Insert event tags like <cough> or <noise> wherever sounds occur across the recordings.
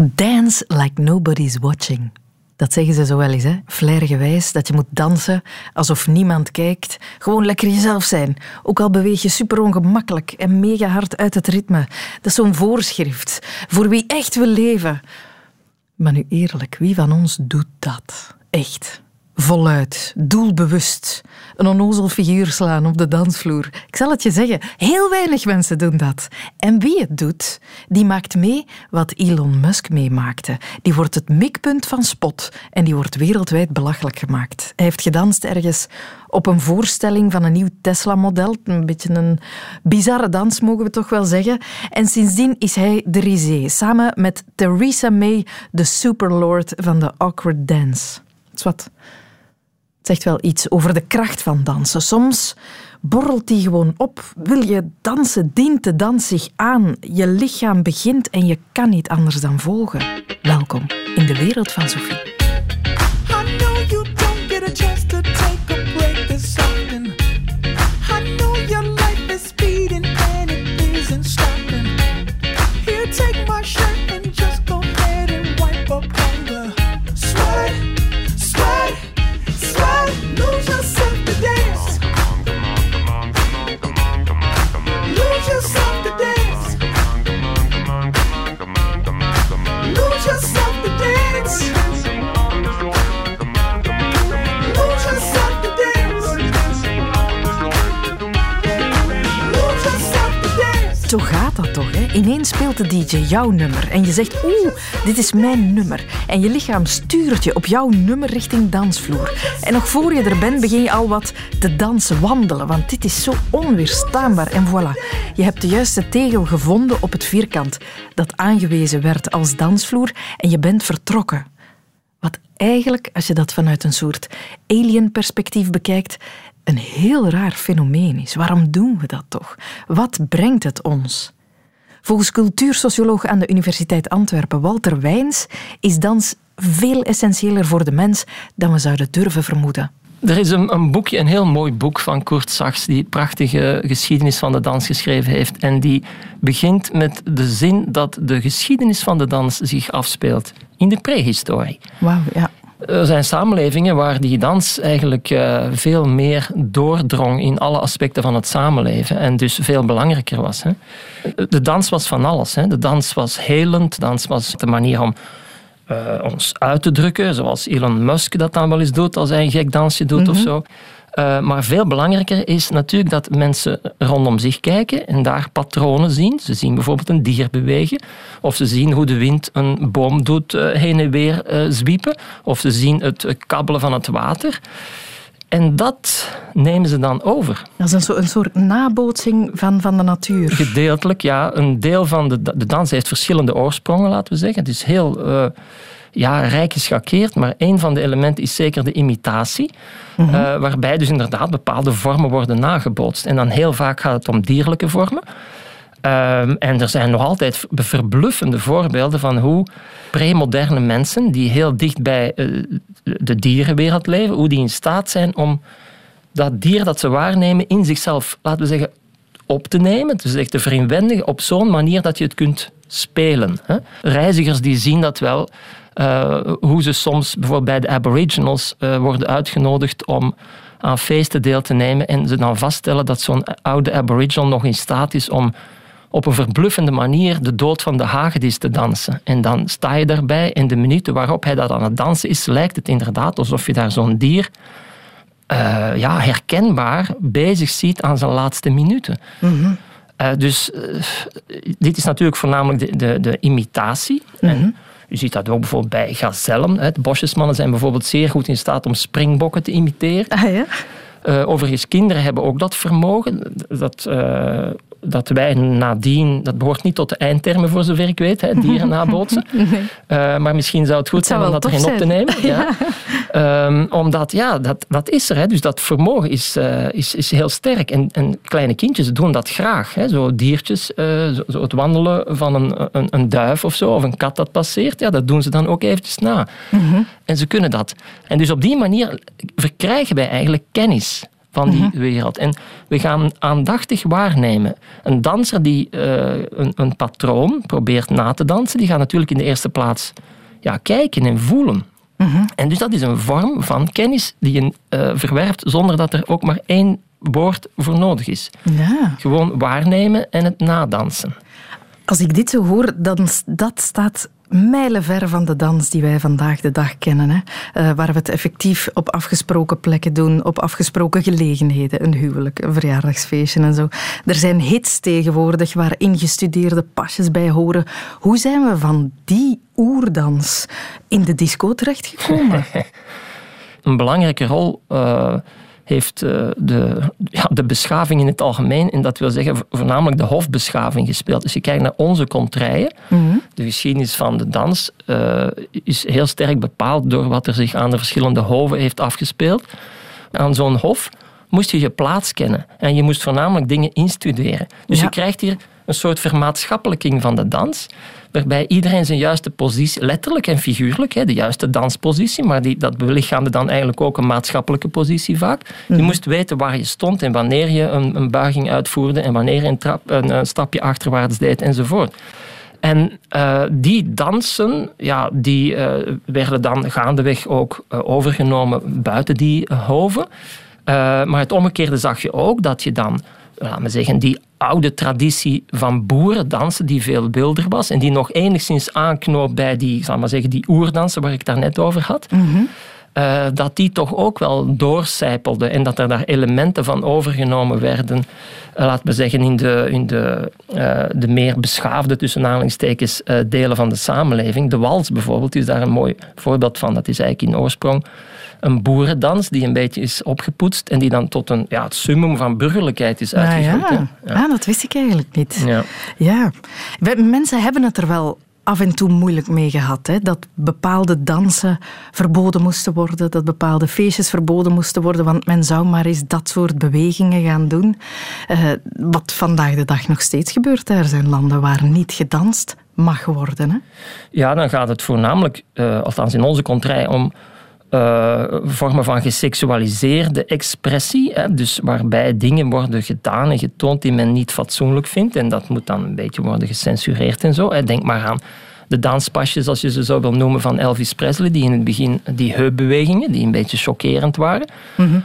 Dance like nobody's watching. Dat zeggen ze zo wel eens, hè? Flairgewijs, dat je moet dansen alsof niemand kijkt. Gewoon lekker jezelf zijn. Ook al beweeg je super ongemakkelijk en mega hard uit het ritme. Dat is zo'n voorschrift voor wie echt wil leven. Maar nu eerlijk, wie van ons doet dat? Echt? Voluit, doelbewust, een onnozel figuur slaan op de dansvloer. Ik zal het je zeggen, heel weinig mensen doen dat. En wie het doet, die maakt mee wat Elon Musk meemaakte. Die wordt het mikpunt van spot en die wordt wereldwijd belachelijk gemaakt. Hij heeft gedanst ergens op een voorstelling van een nieuw Tesla-model. Een beetje een bizarre dans, mogen we toch wel zeggen. En sindsdien is hij de risée, samen met Theresa May, de superlord van de awkward dance. Wat? Zegt wel iets over de kracht van dansen. Soms borrelt die gewoon op. Wil je dansen, dient de dans zich aan. Je lichaam begint en je kan niet anders dan volgen. Welkom in de wereld van Sophie. Zo gaat dat toch, hè? Ineens speelt de DJ jouw nummer en je zegt, oeh, dit is mijn nummer. En je lichaam stuurt je op jouw nummer richting dansvloer. En nog voor je er bent, begin je al wat te dansen, wandelen, want dit is zo onweerstaanbaar. En voilà, je hebt de juiste tegel gevonden op het vierkant dat aangewezen werd als dansvloer en je bent vertrokken. Wat eigenlijk, als je dat vanuit een soort alien perspectief bekijkt, een heel raar fenomeen is. Waarom doen we dat toch? Wat brengt het ons? Volgens cultuursocioloog aan de Universiteit Antwerpen Walter Wijns is dans veel essentiëler voor de mens dan we zouden durven vermoeden. Er is een, een, boekje, een heel mooi boek van Kurt Sachs, die prachtige geschiedenis van de dans geschreven heeft. En die begint met de zin dat de geschiedenis van de dans zich afspeelt in de prehistorie. Wauw, ja. Er zijn samenlevingen waar die dans eigenlijk uh, veel meer doordrong in alle aspecten van het samenleven en dus veel belangrijker was. Hè. De dans was van alles. Hè. De dans was helend, de dans was de manier om uh, ons uit te drukken, zoals Elon Musk dat dan wel eens doet als hij een gek dansje doet mm of mhm. zo. Uh, maar veel belangrijker is natuurlijk dat mensen rondom zich kijken en daar patronen zien. Ze zien bijvoorbeeld een dier bewegen, of ze zien hoe de wind een boom doet uh, heen en weer uh, zwiepen, of ze zien het kabbelen van het water. En dat nemen ze dan over. Dat is een, soort, een soort nabootsing van, van de natuur. Gedeeltelijk, ja. Een deel van de, de dans heeft verschillende oorsprongen, laten we zeggen. Het is heel ja, rijk geschakeerd, maar een van de elementen is zeker de imitatie. Mhm. Eh, waarbij dus inderdaad bepaalde vormen worden nagebootst. En dan heel vaak gaat het om dierlijke vormen. Ehm, en er zijn nog altijd verbluffende voorbeelden van hoe premoderne mensen, die heel dicht bij uh, de dierenwereld leven, hoe die in staat zijn om dat dier dat ze waarnemen in zichzelf, laten we zeggen, op te nemen. Dus echt te vereenwendigen op zo'n manier dat je het kunt spelen. Hè. Reizigers die zien dat wel uh, hoe ze soms bijvoorbeeld bij de Aboriginals uh, worden uitgenodigd om aan feesten deel te nemen en ze dan vaststellen dat zo'n oude Aboriginal nog in staat is om op een verbluffende manier de dood van de hagedis te dansen. En dan sta je daarbij en de minuten waarop hij dat aan het dansen is, lijkt het inderdaad alsof je daar zo'n dier uh, ja, herkenbaar bezig ziet aan zijn laatste minuten. Mm dus dit is natuurlijk voornamelijk de, de, de imitatie. Mm -hmm. Je ziet dat ook bijvoorbeeld bij gazellen. De bosjesmannen zijn bijvoorbeeld zeer goed in staat om springbokken te imiteren. Ah, ja? Uh, overigens, kinderen hebben ook dat vermogen. Dat, uh, dat wij nadien, dat behoort niet tot de eindtermen voor zover ik weet, hè, <laughs> dieren nabootsen. nee. uh, maar misschien zou het goed zijn om dat erin op te nemen. Ja. <laughs> Um, omdat, ja, dat, dat is er. Hè. Dus dat vermogen is, uh, is, is heel sterk. En, en kleine kindjes doen dat graag. Hè. Zo diertjes, uh, zo, zo, het wandelen van een, een, een, duif of zo, of een kat dat passeert, ja, dat doen ze dan ook eventjes na. Mm -hmm. En ze kunnen dat. En dus op die manier verkrijgen wij eigenlijk kennis van die mhm. wereld. En we gaan aandachtig waarnemen. Een danser die uh, een, een, patroon probeert na te dansen, die gaat natuurlijk in de eerste plaats ja, kijken en voelen. Mhm. En dus dat is een vorm van kennis die je uh, verwerft zonder dat er ook maar één woord voor nodig is. Ja. Gewoon waarnemen en het nadansen. Als ik dit zo hoor, dan dat staat mijlenver van de dans die wij vandaag de dag kennen. Hè? Uh, waar we het effectief op afgesproken plekken doen, op afgesproken gelegenheden. Een huwelijk, een verjaardagsfeestje en zo. Er zijn hits tegenwoordig waar ingestudeerde pasjes bij horen. Hoe zijn we van die oerdans in de disco terechtgekomen? <laughs> een belangrijke rol... Uh heeft uh, de, ja, de beschaving in het algemeen, en dat wil zeggen voornamelijk de hofbeschaving gespeeld. Als je kijkt naar onze contraien, mm de geschiedenis van de dans uh, is heel sterk bepaald door wat er zich aan de verschillende hoven heeft afgespeeld. Aan zo'n hof moest je je plaats kennen en je moest voornamelijk dingen instuderen. Dus je krijgt hier een soort vermaatschappelijking van de dans waarbij iedereen zijn juiste positie, letterlijk en figuurlijk, hè, de juiste danspositie, maar die, dat belichaamde dan eigenlijk ook een maatschappelijke positie vaak. Je mhm. moest weten waar je stond en wanneer je een, een buiging uitvoerde en wanneer je een, trap, een, stapje achterwaarts deed enzovoort. En uh, die dansen, ja, die uh, werden dan gaandeweg ook uh, overgenomen buiten die hoven. maar het omgekeerde zag je ook, dat je dan laten we zeggen, die oude traditie van boerendansen, die veel wilder was en die nog enigszins aanknoopt bij die, zal maar zeggen, die oerdansen waar ik daar net over had. Mhm. Eh, dat die toch ook wel doorcijpelde en dat er daar elementen van overgenomen werden, uh, laten we zeggen, in de, in de, uh, de meer beschaafde, tussen aanhalingstekens, delen van de samenleving. De wals bijvoorbeeld is daar een mooi voorbeeld van. Dat is eigenlijk in oorsprong een boerendans die een beetje is opgepoetst en die dan tot een, ja, het summum van burgerlijkheid is uitgegroeid. Ah, ja. ja. dat wist ik eigenlijk niet. Ja. ja. Mensen hebben het er wel af en toe moeilijk mee gehad. Hè? Dat bepaalde dansen verboden moesten worden, dat bepaalde feestjes verboden moesten worden, want men zou maar eens dat soort bewegingen gaan doen. Uh, wat vandaag de dag nog steeds gebeurt. Er zijn landen waar niet gedanst mag worden. Hè? Ja, dan gaat het voornamelijk, uh, althans in onze contrij, om uh, vormen van geseksualiseerde expressie. Hè, dus waarbij dingen worden gedaan en getoond die men niet fatsoenlijk vindt. En dat moet dan een beetje worden gecensureerd en zo. Hè. Denk maar aan de danspasjes, als je ze zo wil noemen, van Elvis Presley. Die in het begin, die heupbewegingen, die een beetje chockerend waren. Mm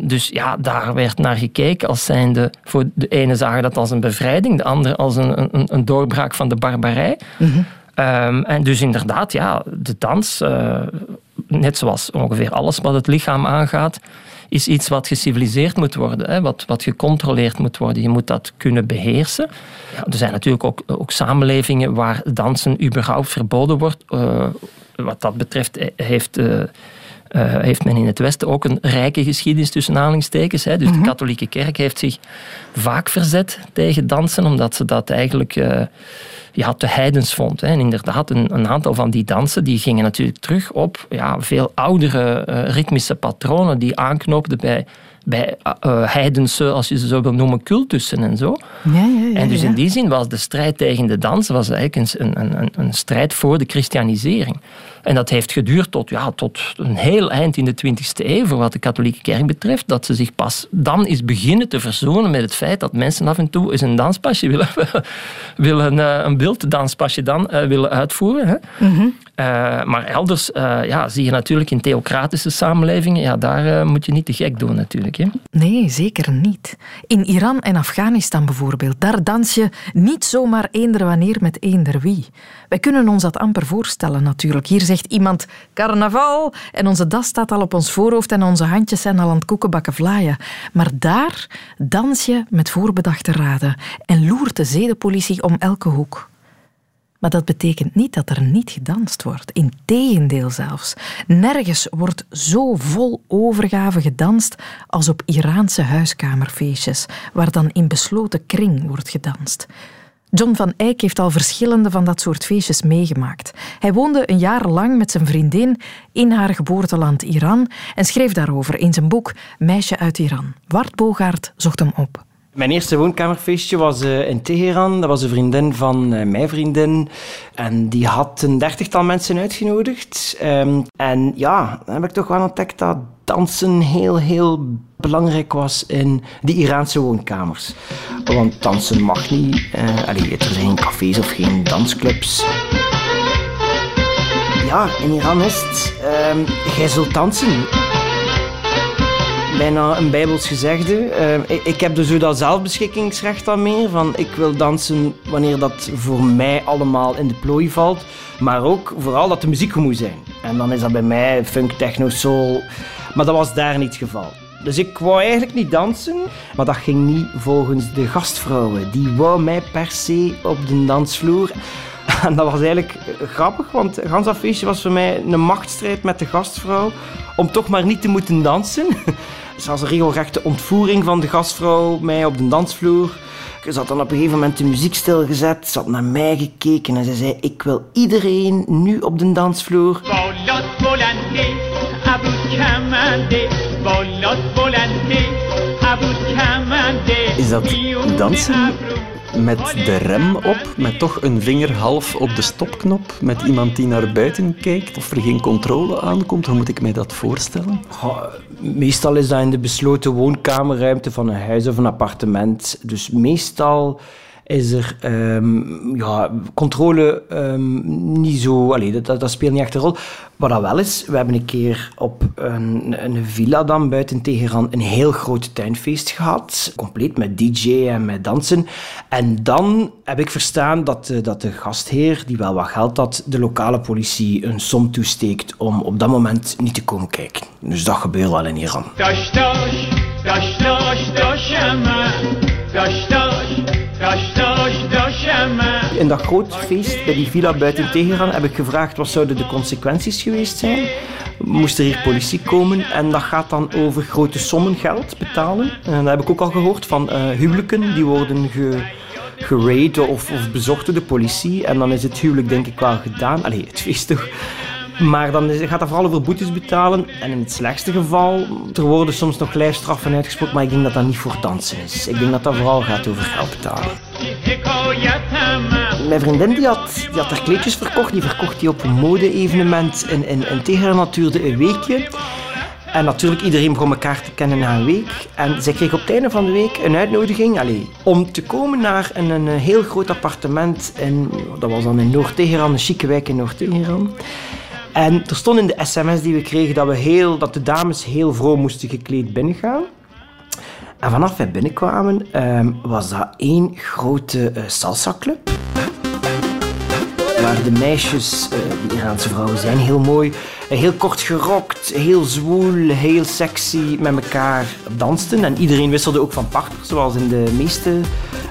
dus ja, daar werd naar gekeken als zijnde... Voor de ene zagen dat als een bevrijding, de andere als een, een, een doorbraak van de barbarij. Mm en dus inderdaad, ja, de dans... Uh, net zoals ongeveer alles wat het lichaam aangaat, is iets wat geciviliseerd moet worden, hè, wat, wat gecontroleerd moet worden. Je moet dat kunnen beheersen. Ja, er zijn natuurlijk ook, ook samenlevingen waar dansen überhaupt verboden wordt. Uh, wat dat betreft eh, heeft... Uh, uh, heeft men in het Westen ook een rijke geschiedenis tussen aanhalingstekens. Hè. Dus de mhm. katholieke kerk heeft zich vaak verzet tegen dansen, omdat ze dat eigenlijk uh, ja, te heidens vond. Hè. En inderdaad, een, een, aantal van die dansen die gingen natuurlijk terug op ja, veel oudere uh, ritmische patronen die aanknoopten bij bij uh, heidense, als je ze zo wil noemen, cultussen en zo. Ja, ja, ja, en dus in die zin was de strijd tegen de dans was eigenlijk een, een, een, een strijd voor de christianisering. En dat heeft geduurd tot, ja, tot een heel eind in de 20e eeuw, voor wat de katholieke kerk betreft, dat ze zich pas dan is beginnen te verzoenen met het feit dat mensen af en toe eens een danspasje willen, <laughs> willen uh, een beelddanspasje dan uh, willen uitvoeren. Hè. Mm -hmm. uh, maar elders ja, zie je natuurlijk in theocratische samenlevingen, ja, daar moet je niet te gek doen natuurlijk. Hè. Nee, zeker niet. In Iran en Afghanistan bijvoorbeeld, daar dans je niet zomaar eender wanneer met eender wie. Wij kunnen ons dat amper voorstellen natuurlijk. Hier zegt iemand carnaval en onze das staat al op ons voorhoofd en onze handjes zijn al aan het koekenbakken vlaaien. Maar daar dans je met voorbedachte raden en loert de zedenpolitie om elke hoek. Maar dat betekent niet dat er niet gedanst wordt. Integendeel zelfs. Nergens wordt zo vol overgave gedanst als op Iraanse huiskamerfeestjes, waar dan in besloten kring wordt gedanst. John van Eyck heeft al verschillende van dat soort feestjes meegemaakt. Hij woonde een jaar lang met zijn vriendin in haar geboorteland Iran en schreef daarover in zijn boek Meisje uit Iran. Wart Bogaert zocht hem op. Mijn eerste woonkamerfeestje was uh, in Teheran. Dat was een vriendin van uh, mijn vriendin. En die had een dertigtal mensen uitgenodigd. Um, en ja, dan heb ik toch wel ontdekt dat dansen heel, heel belangrijk was in die Iraanse woonkamers. Want dansen mag niet. Uh, allee, er zijn geen cafés of geen dansclubs. Ja, in Iran is het... Uh, jij zult dansen bijna een bijbels gezegde. Uh, ik, ik, heb dus dat zelfbeschikkingsrecht dan meer. Van ik wil dansen wanneer dat voor mij allemaal in de plooi valt. Maar ook vooral dat de muziek goed moet zijn. En dan is dat bij mij funk, techno, soul. Maar dat was daar niet het geval. Dus ik wou eigenlijk niet dansen, maar dat ging niet volgens de gastvrouwen. Die wou mij per se op de dansvloer. <laughs> En dat was eigenlijk grappig, want gans dat feestje was voor mij een machtsstrijd met de gastvrouw om toch maar niet te moeten dansen. <laughs> Het was een regelrechte ontvoering van de gastvrouw, mij op de dansvloer. Ze had dan op een gegeven moment de muziek stilgezet. Ze had naar mij gekeken en ze zei: Ik wil iedereen nu op de dansvloer. Is dat dansen met de rem op, met toch een vinger half op de stopknop, met iemand die naar buiten kijkt of er geen controle aankomt? Hoe moet ik mij dat voorstellen? meestal is dat in de besloten woonkamerruimte van een huis of een appartement. Dus meestal is er um, ja, controle um, niet zo... Allee, dat, dat, speelt niet echt een rol. Wat dat wel is, we hebben een keer op een, een villa dan buiten Teheran een heel groot tuinfeest gehad. Compleet met DJ en met dansen. En dan heb ik verstaan dat, dat de gastheer, die wel wat geld had, de lokale politie een som toesteekt om op dat moment niet te komen kijken. Dus dat gebeurt wel in Iran. Dash, dash, dash, In dat groot feest bij die villa buiten Teheran heb ik gevraagd wat zouden de consequenties geweest zijn. Moest er hier politie komen en dat gaat dan over grote sommen geld betalen. En dat heb ik ook al gehoord van uh, huwelijken die worden ge, of, of bezocht door de politie. En dan is het huwelijk denk ik wel gedaan. Allee, het feest toch maar dan gaat dat vooral over boetes betalen. En in het slechtste geval, er worden soms nog lijfstraffen uitgesproken, maar ik denk dat dat niet voor dansen is. Ik denk dat dat vooral gaat over geld betalen. Mijn vriendin die had, die had haar kleedjes verkocht. Die verkocht die op een mode-evenement in, in, in Teheran. Dat duurde een weekje. En natuurlijk, iedereen begon elkaar te kennen na een week. En zij kreeg op het einde van de week een uitnodiging allez, om te komen naar een, een heel groot appartement. In, dat was dan in Noord-Teheran, een chique wijk in Noord-Teheran. En er stond in de sms die we kregen dat, we heel, dat de dames heel vroom moesten gekleed binnengaan. En vanaf wij binnenkwamen um, was dat één grote uh, salsa-club. Waar de meisjes, uh, Iraanse vrouwen zijn heel mooi, uh, heel kort gerokt, heel zwoel, heel sexy met elkaar dansten. En iedereen wisselde ook van partner, zoals in de meeste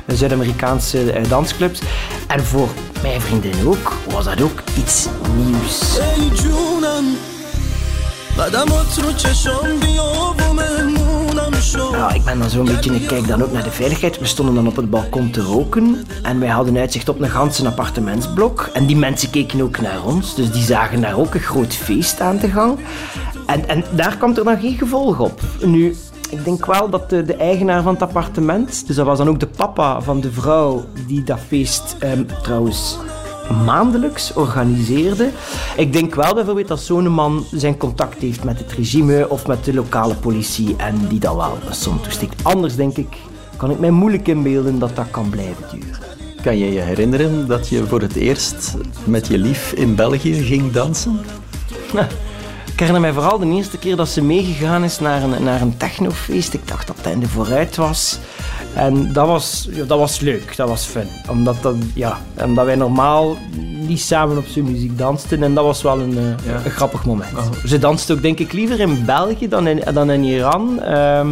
Zuid-Amerikaanse dansclubs. En voor mijn vriendin ook, was dat ook iets nieuws. Ja, ik ben dan zo'n beetje, ik kijk dan ook naar de veiligheid. We stonden dan op het balkon te roken en wij hadden uitzicht op een ganse appartementsblok. En die mensen keken ook naar ons, dus die zagen daar ook een groot feest aan de gang. En, en daar kwam er dan geen gevolg op. Nu, ik denk wel dat de, de, eigenaar van het appartement, dus dat was dan ook de papa van de vrouw die dat feest um, trouwens maandelijks organiseerde. Ik denk wel bijvoorbeeld dat zo'n man zijn contact heeft met het regime of met de lokale politie en die dat wel een som toestikt. Anders denk ik, kan ik mij moeilijk inbeelden dat dat kan blijven duren. Kan je je herinneren dat je voor het eerst met je lief in België ging dansen? <laughs> Ik herinner mij vooral de eerste keer dat ze meegegaan is naar een, naar een technofeest. Ik dacht dat in de vooruit was. En dat was, ja, dat was leuk, dat was fun. Omdat, dat, ja, omdat wij normaal niet samen op zijn muziek dansten. En dat was wel een, eh, een grappig moment. Oh. Ze dansten ook denk ik liever in België dan in, dan in Iran. Ehm,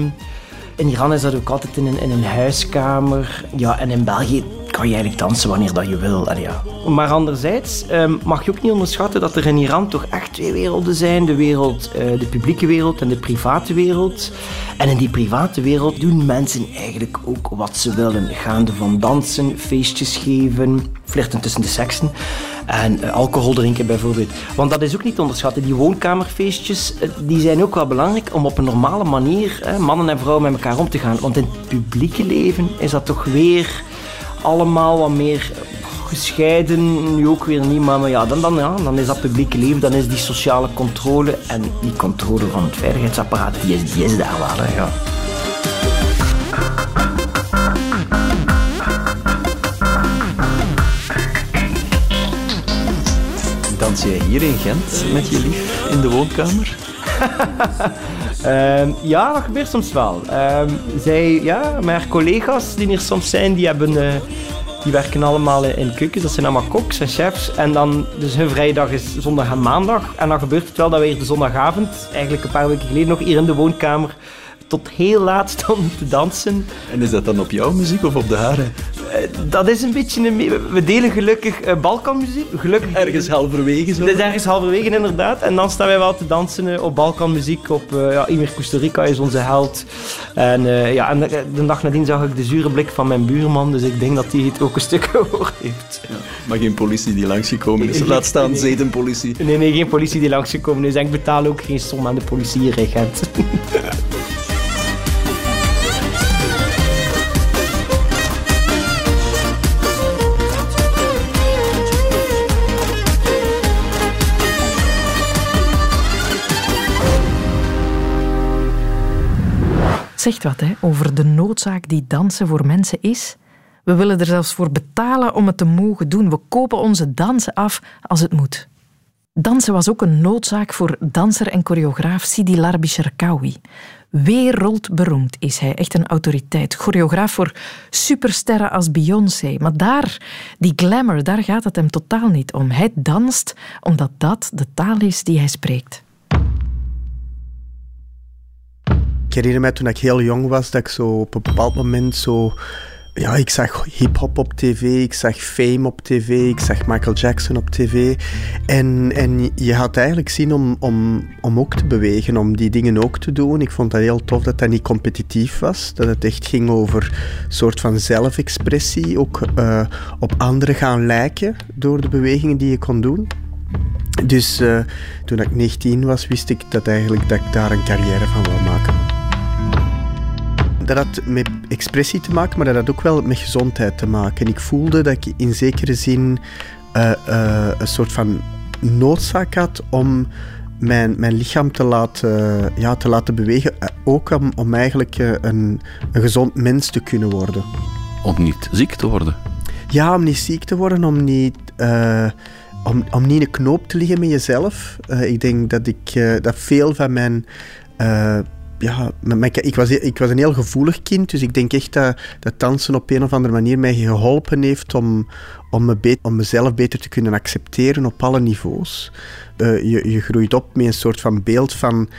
in Iran is dat ook altijd in een, in een huiskamer. Ja, en in België kan je eigenlijk dansen wanneer dat je wil. ja. Maar anderzijds ehm, mag je ook niet onderschatten dat er in Iran toch echt twee werelden zijn. De wereld, uh, de publieke wereld en de private wereld. En in die private wereld doen mensen eigenlijk ook wat ze willen. Gaande van dansen, feestjes geven, flirten tussen de seksen. En uh, alcohol drinken bijvoorbeeld. Want dat is ook niet te onderschatten. Die woonkamerfeestjes uh, die zijn ook wel belangrijk om op een normale manier mannen en vrouwen met elkaar om te gaan. Want in het publieke leven is dat toch weer allemaal wat meer gescheiden, nu ook weer niet. Maar, ja, dan, dan, ja, dan is dat publieke leven, dan is die sociale controle en die controle van het veiligheidsapparaat, die is, die is daar wel. Hè, ja. Dans jij hier in Gent met je lief in de woonkamer? <laughs> Ehm, ja, dat gebeurt soms wel. Um, zij, ja, mijn collega's die hier soms zijn, die, hebben, uh, die werken allemaal in keukens. Dat zijn allemaal koks en chefs. En dan, dus hun vrijdag is zondag en maandag. En dan gebeurt het wel dat we hier de zondagavond, eigenlijk een paar weken geleden nog, hier in de woonkamer tot heel laat stonden te dansen. En is dat dan op jouw muziek of op de hare? Eh, dat is een beetje een... We delen gelukkig uh, Balkanmuziek. Gelukkig... Ergens halverwege zo? Dat is ergens halverwege, inderdaad. En dan staan wij wel te dansen uh, op Balkanmuziek. Op ja, Imer Costa Rica is onze held. En, ja, en de, dag nadien zag ik de zure blik van mijn buurman. Dus ik denk dat hij het ook een stuk <laughs> gehoord heeft. Ja, maar geen politie die langsgekomen is. Laat staan nee, zedenpolitie. Nee, nee, geen politie die langsgekomen is. En ik betaal ook geen som aan de politieregent. <laughs> zegt wat hè, over de noodzaak die dansen voor mensen is. We willen er zelfs voor betalen om het te mogen doen. We kopen onze dansen af als het moet. Dansen was ook een noodzaak voor danser en choreograaf Sidi Larbi Sherkawi. Wereldberoemd is hij, echt een autoriteit. Choreograaf voor supersterren als Beyoncé. Maar daar, die glamour, daar gaat het hem totaal niet om. Hij danst omdat dat de taal is die hij spreekt. Herinner mij toen ik heel jong was, dat ik zo op een bepaald moment zo... Ja, ik zag hip-hop op tv, ik zag Fame op tv, ik zag Michael Jackson op tv. En, en je had eigenlijk zin om, om, om ook te bewegen, om die dingen ook te doen. Ik vond dat heel tof dat dat niet competitief was, dat het echt ging over een soort van zelfexpressie, ook uh, op anderen gaan lijken door de bewegingen die je kon doen. Dus uh, toen ik 19 was, wist ik dat, eigenlijk, dat ik daar een carrière van wil maken dat had met expressie te maken, maar dat had ook wel met gezondheid te maken. En ik voelde dat ik in zekere zin uh, uh, een soort van noodzaak had om mijn, mijn lichaam te laten, ja, te laten bewegen. Eh, ook om, om eigenlijk een, een gezond mens te kunnen worden. Om niet ziek te worden? Ja, om niet ziek te worden, om niet... Uh, om, om niet in een knoop te liggen met jezelf. Uh, ik denk dat ik dat veel van mijn ja, ik, was, ik was een heel gevoelig kind, dus ik denk echt dat, dat dansen op een of andere manier mij geholpen heeft om, om, me om mezelf beter te kunnen accepteren op alle niveaus. Uh, je, je groeit op met een soort van beeld van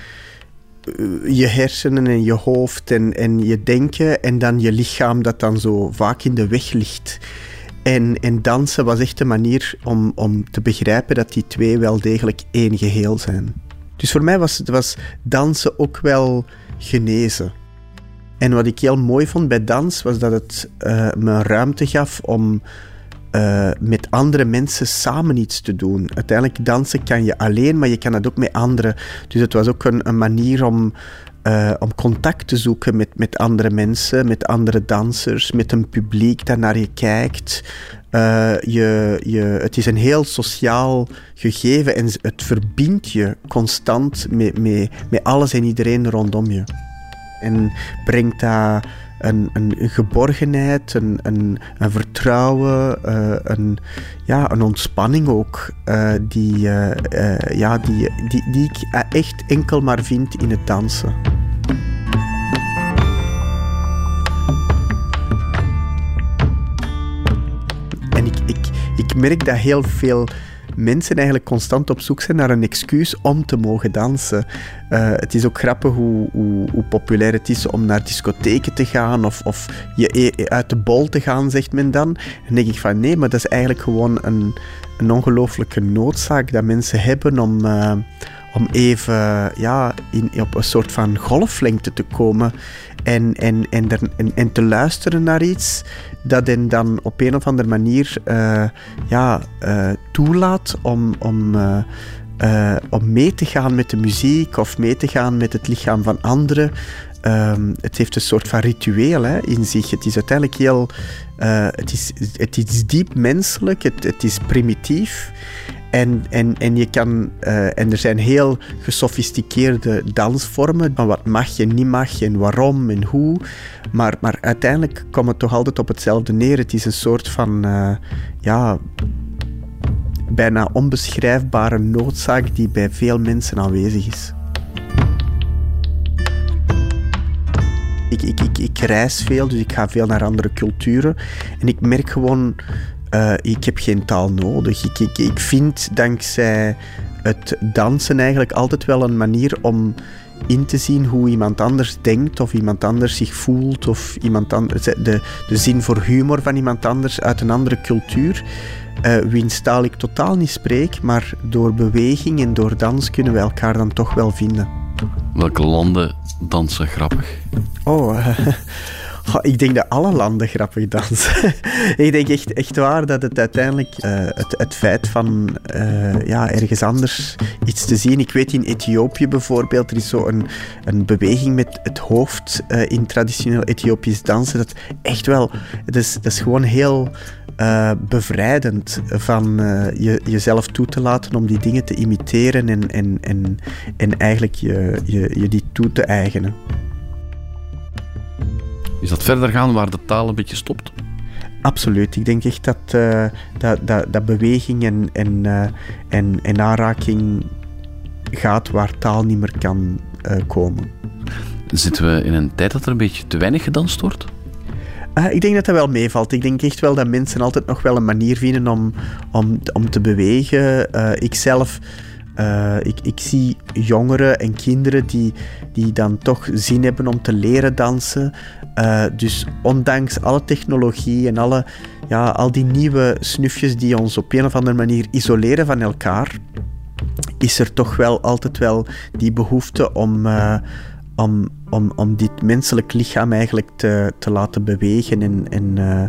uh, je hersenen en je hoofd en, en je denken en dan je lichaam dat dan zo vaak in de weg ligt. En, en dansen was echt een manier om, om te begrijpen dat die twee wel degelijk één geheel zijn. Dus voor mij was, was dansen ook wel genezen. En wat ik heel mooi vond bij dans, was dat het uh, me ruimte gaf om uh, met andere mensen samen iets te doen. Uiteindelijk dansen kan je alleen, maar je kan het ook met anderen. Dus het was ook een, manier om, uh, om contact te zoeken met, met andere mensen, met andere dansers, met een publiek dat naar je kijkt. Uh, je, je, het is een heel sociaal gegeven en het verbindt je constant met, met, met alles en iedereen rondom je. En brengt daar een, een, geborgenheid, een, een, een vertrouwen, uh, een, ja, een ontspanning ook, uh, die, ja, die, die, die ik echt enkel maar vind in het dansen. Ik merk dat heel veel mensen eigenlijk constant op zoek zijn naar een excuus om te mogen dansen. Uh, het is ook grappig hoe, hoe, hoe, populair het is om naar discotheken te gaan of, of je e, uit de bol te gaan, zegt men dan. En denk ik van nee, maar dat is eigenlijk gewoon een, een ongelooflijke noodzaak dat mensen hebben om, uh, om even ja, in, op een soort van golflengte te komen en, en, en, en, en te luisteren naar iets dat hen dan op een of andere manier uh, ja, uh, toelaat om, om, uh, om mee te gaan met de muziek of mee te gaan met het lichaam van anderen. Um, het heeft een soort van ritueel hè, in zich. Het is uiteindelijk heel. Het, is, het is diep menselijk, het, het is primitief. En, en, en, je kan, uh, en er zijn heel gesofisticeerde dansvormen van wat mag je, niet mag en waarom en hoe. Maar, maar uiteindelijk komt het toch altijd op hetzelfde neer. Het is een soort van uh, ja, bijna onbeschrijfbare noodzaak die bij veel mensen aanwezig is. Ik, ik, ik, ik reis veel, dus ik ga veel naar andere culturen. En ik merk gewoon, uh, ik heb geen taal nodig. Ik, ik, ik vind dankzij het dansen eigenlijk altijd wel een manier om in te zien hoe iemand anders denkt of iemand anders zich voelt of iemand anders, de, de zin voor humor van iemand anders uit een andere cultuur. Uh, wiens taal ik totaal niet spreek, maar door beweging en door dans kunnen we elkaar dan toch wel vinden. Welke landen dansen grappig? Oh, uh, <laughs> ik denk dat alle landen grappig dansen. <laughs> ik denk echt, echt waar dat het uiteindelijk uh, het, het feit van uh, ja, ergens anders iets te zien. Ik weet in Ethiopië bijvoorbeeld, er is zo een, een beweging met het hoofd uh, in traditioneel Ethiopisch dansen. Dat echt wel, dat is, dat is gewoon heel bevrijdend van je, jezelf toe te laten om die dingen te imiteren en, en, en, en eigenlijk je, je, je die toe te eigenen. Is dat verder gaan waar de taal een beetje stopt? Absoluut. Ik denk echt dat, uh, dat, dat, dat, beweging en, en, en, en aanraking gaat waar taal niet meer kan komen. Zitten we in een tijd dat er een beetje te weinig gedanst wordt? Ik denk dat dat wel meevalt. Ik denk echt wel dat mensen altijd nog wel een manier vinden om, om, om te bewegen. Ik zelf, uh, ik, ik zie jongeren en kinderen die, die dan toch zin hebben om te leren dansen. Dus ondanks alle technologie en alle, ja, al die nieuwe snufjes die ons op een of andere manier isoleren van elkaar, is er toch wel altijd wel die behoefte om om, om, om dit menselijk lichaam eigenlijk te, te laten bewegen en, en, uh,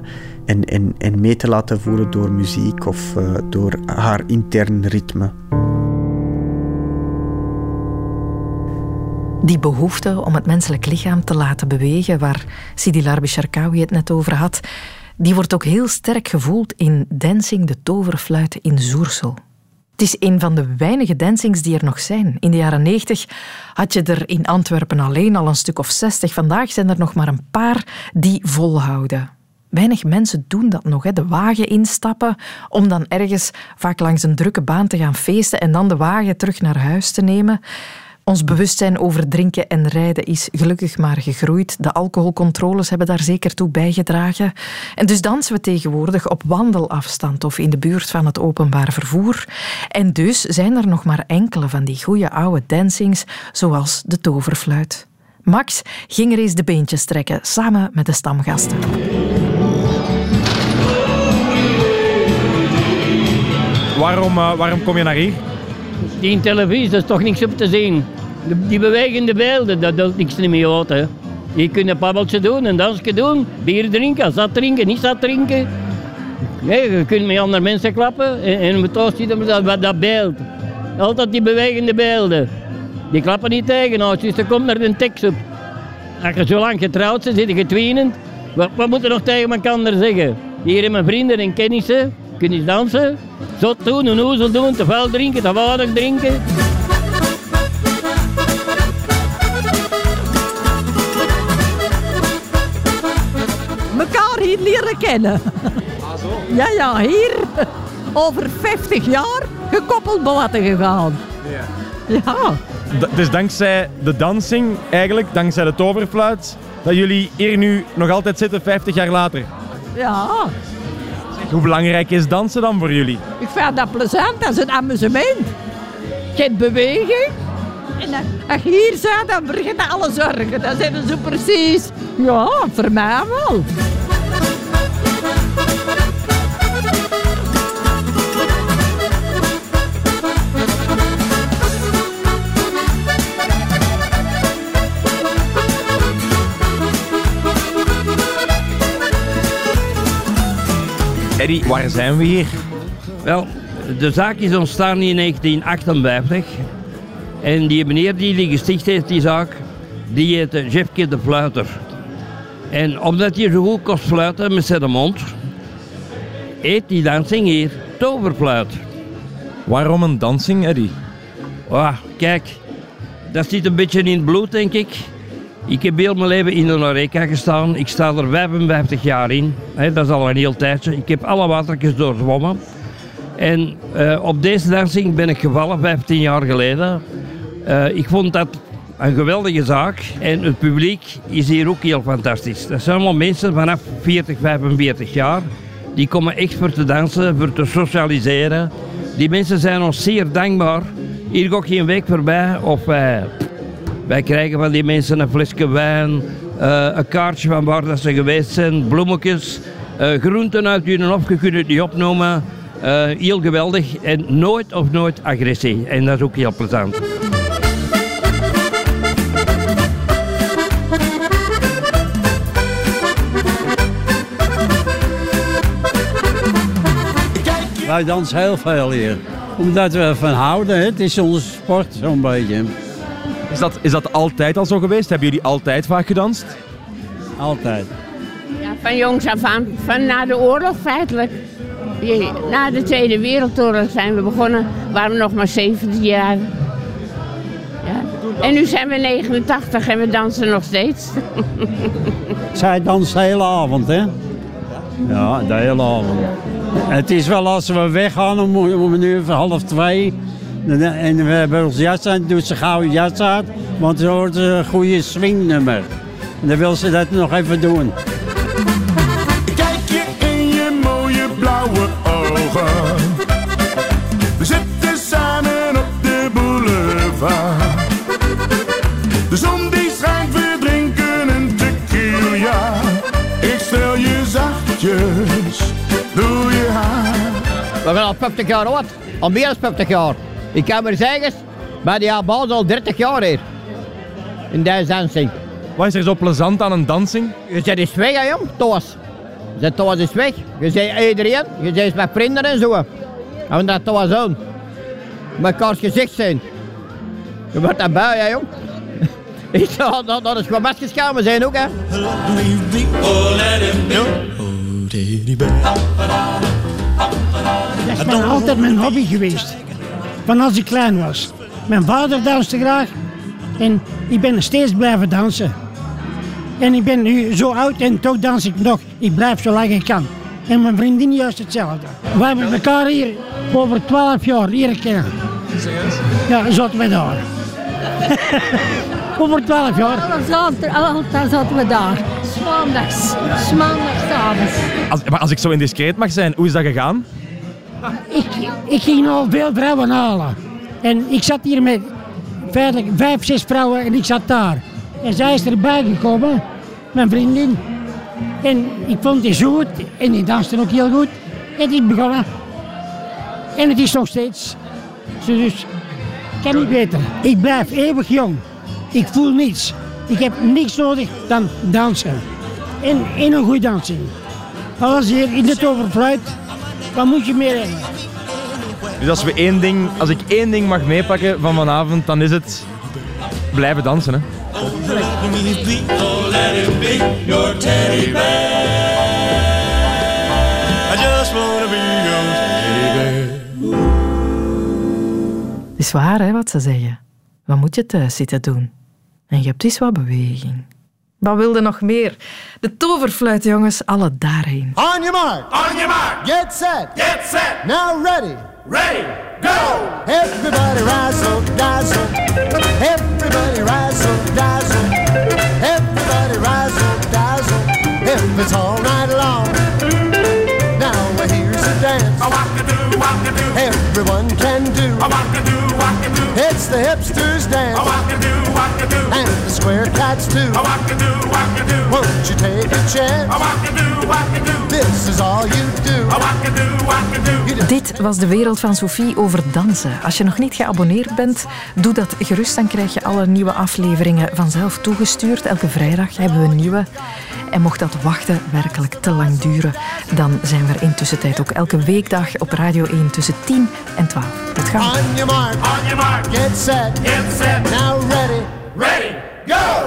en, en, en mee te laten voeren door muziek of door haar intern ritme. Die behoefte om het menselijk lichaam te laten bewegen, waar Sidi Larbi het net over had, die wordt ook heel sterk gevoeld in Dancing de Toverfluit in Zoersel. Het is een van de weinige dancings die er nog zijn. In de jaren 90 had je er in Antwerpen alleen al een stuk of 60. Vandaag zijn er nog maar een paar die volhouden. Weinig mensen doen dat nog, hè. de wagen instappen om dan ergens vaak langs een drukke baan te gaan feesten en dan de wagen terug naar huis te nemen. Ons bewustzijn over drinken en rijden is gelukkig maar gegroeid. De alcoholcontroles hebben daar zeker toe bijgedragen. En dus dansen we tegenwoordig op wandelafstand of in de buurt van het openbaar vervoer. En dus zijn er nog maar enkele van die goede oude dancings, zoals de toverfluit. Max ging er eens de beentjes trekken, samen met de stamgasten. Waarom, uh, waarom kom je naar hier? Die televisie, is toch niks op te zien. Die bewegende beelden, dat doet niks meer uit. Hè. Je kunt een babbeltje doen, een dansje doen, bier drinken, zat drinken, niet zat drinken. Nee, je kunt met andere mensen klappen en, en met ons ziet dat, dat beeld. Altijd die bewegende beelden. Die klappen niet tegen dus komt naar de tekst op. Als je zo lang getrouwd bent, zit je. Wat, wat moet je nog tegen elkaar zeggen? Hier in mijn vrienden en kennissen, kun je dansen, zo doen, een oezel doen, te veel drinken, te weinig drinken. hier leren kennen. Ah, zo? Ja, ja, hier over 50 jaar gekoppeld laten gegaan. Ja. ja. dus dankzij de dansing, eigenlijk, dankzij de toverfluit, dat jullie hier nu nog altijd zitten 50 jaar later. Ja. Hoe belangrijk is dansen dan voor jullie? Ik vind dat plezant, dat is een amusement. Geen beweging. En als je hier zit, dan vergeet alle zorgen. Dat zijn zo precies. Ja, voor mij wel. Eddie, waar zijn we hier? Wel, de zaak is ontstaan in 1958. En die meneer die die gesticht heeft, die zaak, die heette Jeffke de Fluiter. En omdat hij zo goed kost fluiten met zijn mond, heet die dansing hier toverfluit. Waarom een dansing, Eddie? Ah, kijk, dat zit een beetje in het bloed, denk ik. Ik heb heel mijn leven in de Noreca gestaan. Ik sta er 55 jaar in. Dat is al een heel tijdje. Ik heb alle watertjes doorzwommen. En eh, op deze dansing ben ik gevallen 15 jaar geleden. Eh, ik vond dat een geweldige zaak. En het publiek is hier ook heel fantastisch. Dat zijn allemaal mensen vanaf 40, 45 jaar. Die komen echt voor te dansen, voor te socialiseren. Die mensen zijn ons zeer dankbaar. Hier gaat geen week voorbij of wij, wij krijgen van die mensen een flesje wijn, eh, een kaartje van waar dat ze geweest zijn, bloemetjes, eh, groenten uit hun hof, je kunt het niet opnoemen. Eh, heel geweldig en nooit of nooit agressie. En dat is ook heel plezant. Wij dansen heel veel hier. Omdat we ervan houden, het is onze sport zo'n beetje. Is dat, is dat altijd al zo geweest? Hebben jullie altijd vaak gedanst? Altijd. Ja, van jongs af aan, van na de oorlog feitelijk. Na de Tweede Wereldoorlog zijn we begonnen, waren we nog maar 17 jaar. Ja. En nu zijn we 89 en we dansen nog steeds. <laughs> Zij danst de hele avond, hè? Ja, de hele avond. Het is wel als we weggaan om, om een uur half twee. En we hebben ons jas aan, doet ze gauw je jas uit. Want dan hoort een goede swingnummer. En dan wil ze dat nog even doen. Kijk je in je mooie blauwe ogen. We zitten samen op de boulevard. De zon die schijnt, we drinken een tequila. Ik stel je zachtjes door je haar. We zijn al 50 jaar oud. Al meer dan 50 jaar. Ik kan maar zeggen, bij die baas al 30 jaar hier. In deze dansing. Wat is er zo plezant aan een dansing? Je zit eens weg, hè, jong, thuis. Je zit thuis eens weg. Je ziet iedereen. Je zit met vrienden en zo. En dat thuis doen. Mekaars gezicht zijn. Je wordt daarbij, hè, jong. <laughs> Ik zou dat, dat is gewoon mesgeschamen zijn ook, hè. Dat is mijn, altijd mijn hobby geweest. Van als ik klein was. Mijn vader danste graag. En ik ben steeds blijven dansen. En ik ben nu zo oud en toch dans ik nog. Ik blijf zo lang ik kan. En mijn vriendin juist hetzelfde. We hebben elkaar hier over 12 jaar leren kennen. Ja, zaten we daar. <laughs> over 12 jaar. Altijd, altijd zaten we daar. Maandags. Maandagavond. Als, maar als ik zo indiscreet mag zijn, hoe is dat gegaan? Ik, ik ging al veel vrouwen halen. En ik zat hier met vijf, zes vrouwen en ik zat daar. En zij is erbij gekomen, mijn vriendin. En ik vond die zo goed en die danste ook heel goed. En die begonnen. En het is nog steeds. Dus kan niet beter. Ik blijf eeuwig jong. Ik voel niets. Ik heb niks nodig dan dansen. En, en een goede dansing. Als hier in het overfluit, wat moet je meer hebben? Dus als, we één ding, als ik één ding mag meepakken van vanavond, dan is het blijven dansen. Hè? Het is waar, hè, wat ze zeggen. Wat moet je thuis zitten doen? En je hebt eens wat beweging. Wat wilde nog meer? De toverfluit, jongens, alle daarheen. On your mark. On your mark. Get set. Get set. Now ready. Ready. Go. Everybody rise up, dazzle. Everybody rise up, dazzle. Everybody rise up, dazzle. If it's all night long. Now here's a dance. Everyone can do. It's the hipsters dance. And the square cats too. Won't you take a chance? This is all you do. You do. Dit was de wereld van Sophie over dansen. Als je nog niet geabonneerd bent, doe dat gerust. Dan krijg je alle nieuwe afleveringen vanzelf toegestuurd. Elke vrijdag hebben we een nieuwe. En mocht dat wachten werkelijk te lang duren, dan zijn we er intussen tijd ook elke weekdag op Radio 1 tussen 10 en 12. Tot gauw. On your mark. On your mark. Get set. Get set. Now ready. Ready. Go.